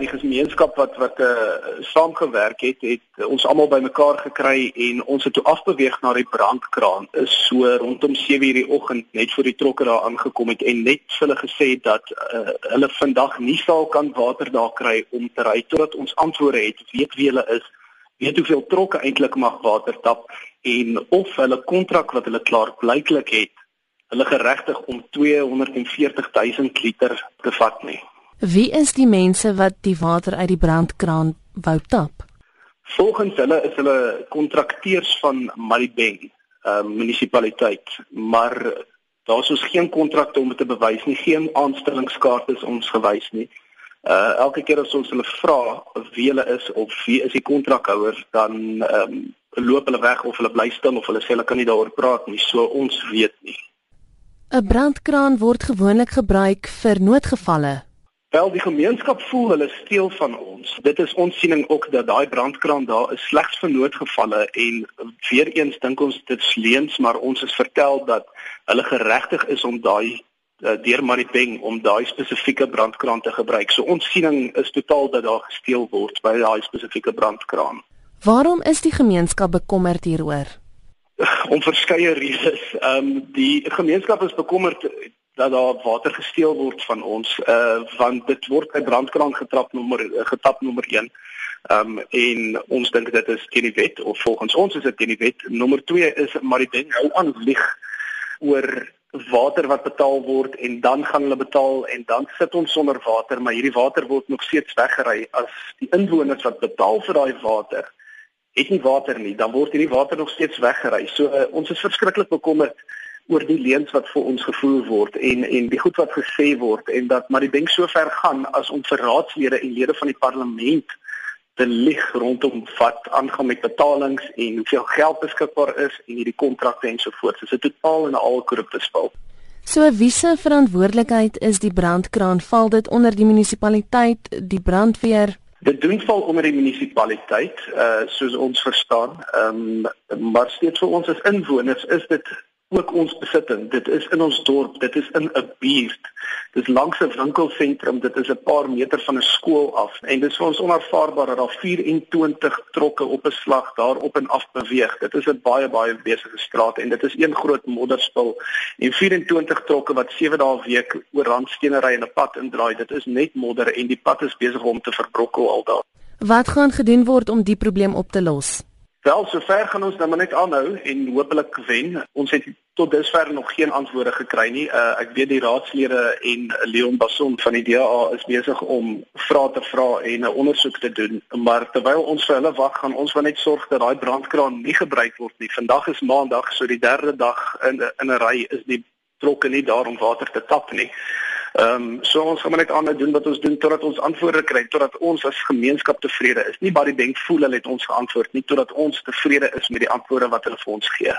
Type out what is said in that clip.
die gemeenskap wat wat uh, saamgewerk het, het ons almal bymekaar gekry en ons het toe afbeweeg na die brandkraan. Is so rondom 7:00 die oggend net voor die trokke daar aangekom het en net hulle gesê dat uh, hulle vandag nie sal kan water daar kry om te ry totdat ons antwoorde het, weet wie hulle is, weet hoeveel trokke eintlik mag water tap en of hulle kontrak wat hulle klaar blyklik het, hulle geregtig om 240 000 liter te vat nie. Wie is die mense wat die water uit die brandkraan wou tap? Volgens hulle is hulle kontrakteurs van Maribeng, uh munisipaliteit, maar daar's ons geen kontrakte om dit te bewys nie, geen aanstellingskaarte is ons gewys nie. Uh elke keer as ons hulle vra wie hulle is of wie is die kontrakhouer, dan ehm um, loop hulle weg of hulle bly stil of hulle sê hulle kan nie daaroor praat nie, so ons weet nie. 'n Brandkraan word gewoonlik gebruik vir noodgevalle Wel die gemeenskap voel hulle steel van ons. Dit is ons siening ook dat daai brandkraan daar is slegs vir noodgevalle en weer eens dink ons dit sleens, maar ons is vertel dat hulle geregtig is om daai uh, deur Maripeng om daai spesifieke brandkraan te gebruik. So ons siening is totaal dat daar gesteel word by daai spesifieke brandkraan. Waarom is die gemeenskap bekommerd hieroor? Om verskeie redes. Ehm um, die gemeenskap is bekommerd dat daar water gesteel word van ons uh want dit word by brandkraan getrap nommer uh, getap nommer 1. Um en ons dink dit is teen die wet of volgens ons is dit teen die wet. Nommer 2 is maar die ding hou aan lieg oor water wat betaal word en dan gaan hulle betaal en dan sit ons sonder water maar hierdie water word nog steeds weggery as die inwoners wat betaal vir daai water het nie water nie dan word hierdie water nog steeds weggery. So uh, ons is verskriklik bekommerd oor die leuns wat vir ons gevoer word en en die goed wat gesê word en dat maar die ding so ver gaan as om vir raadslede en lede van die parlement te lig rondom wat aangaan met betalings en hoeveel geld beskikbaar is en hierdie kontrakte en so voort. Dit is 'n totaal en al korrupte spel. So wie se verantwoordelikheid is die brandkraan? Val dit onder die munisipaliteit, die brandweer? Dit doen val onder die munisipaliteit, uh soos ons verstaan. Ehm um, maar steeds vir ons as inwoners is dit ook ons besitting. Dit is in ons dorp, dit is in 'n buurt. Dis langs 'n winkelsentrum, dit is 'n paar meter van 'n skool af en dit is vir ons onaanvaarbaar dat daar 24 trokke op 'n slag daar op en af beweeg. Dit is 'n baie baie besige straat en dit is een groot modderspil en 24 trokke wat 7 dae week oor randsteenery en 'n pad indraai. Dit is net modder en die pad is besig om te verbrokkel al daar. Wat gaan gedoen word om die probleem op te los? Wel, sover gaan ons dan maar net aanhou en hopelik wen. Ons het tot dusver nog geen antwoorde gekry nie. Uh, ek weet die raadslede en Leon Basson van die DA is besig om vrae te vra en 'n ondersoek te doen, maar terwyl ons vir hulle wag, gaan ons wel net sorg dat daai brandkraan nie gebruik word nie. Vandag is Maandag, so die derde dag in in 'n ry is die trokke nie daar om water te tap nie. Ehm um, so ons gaan net aan doen wat ons doen totdat ons antwoorde kry, totdat ons as gemeenskap tevrede is. Nie baie denk voel hulle het ons geantwoord nie totdat ons tevrede is met die antwoorde wat hulle vir ons gee.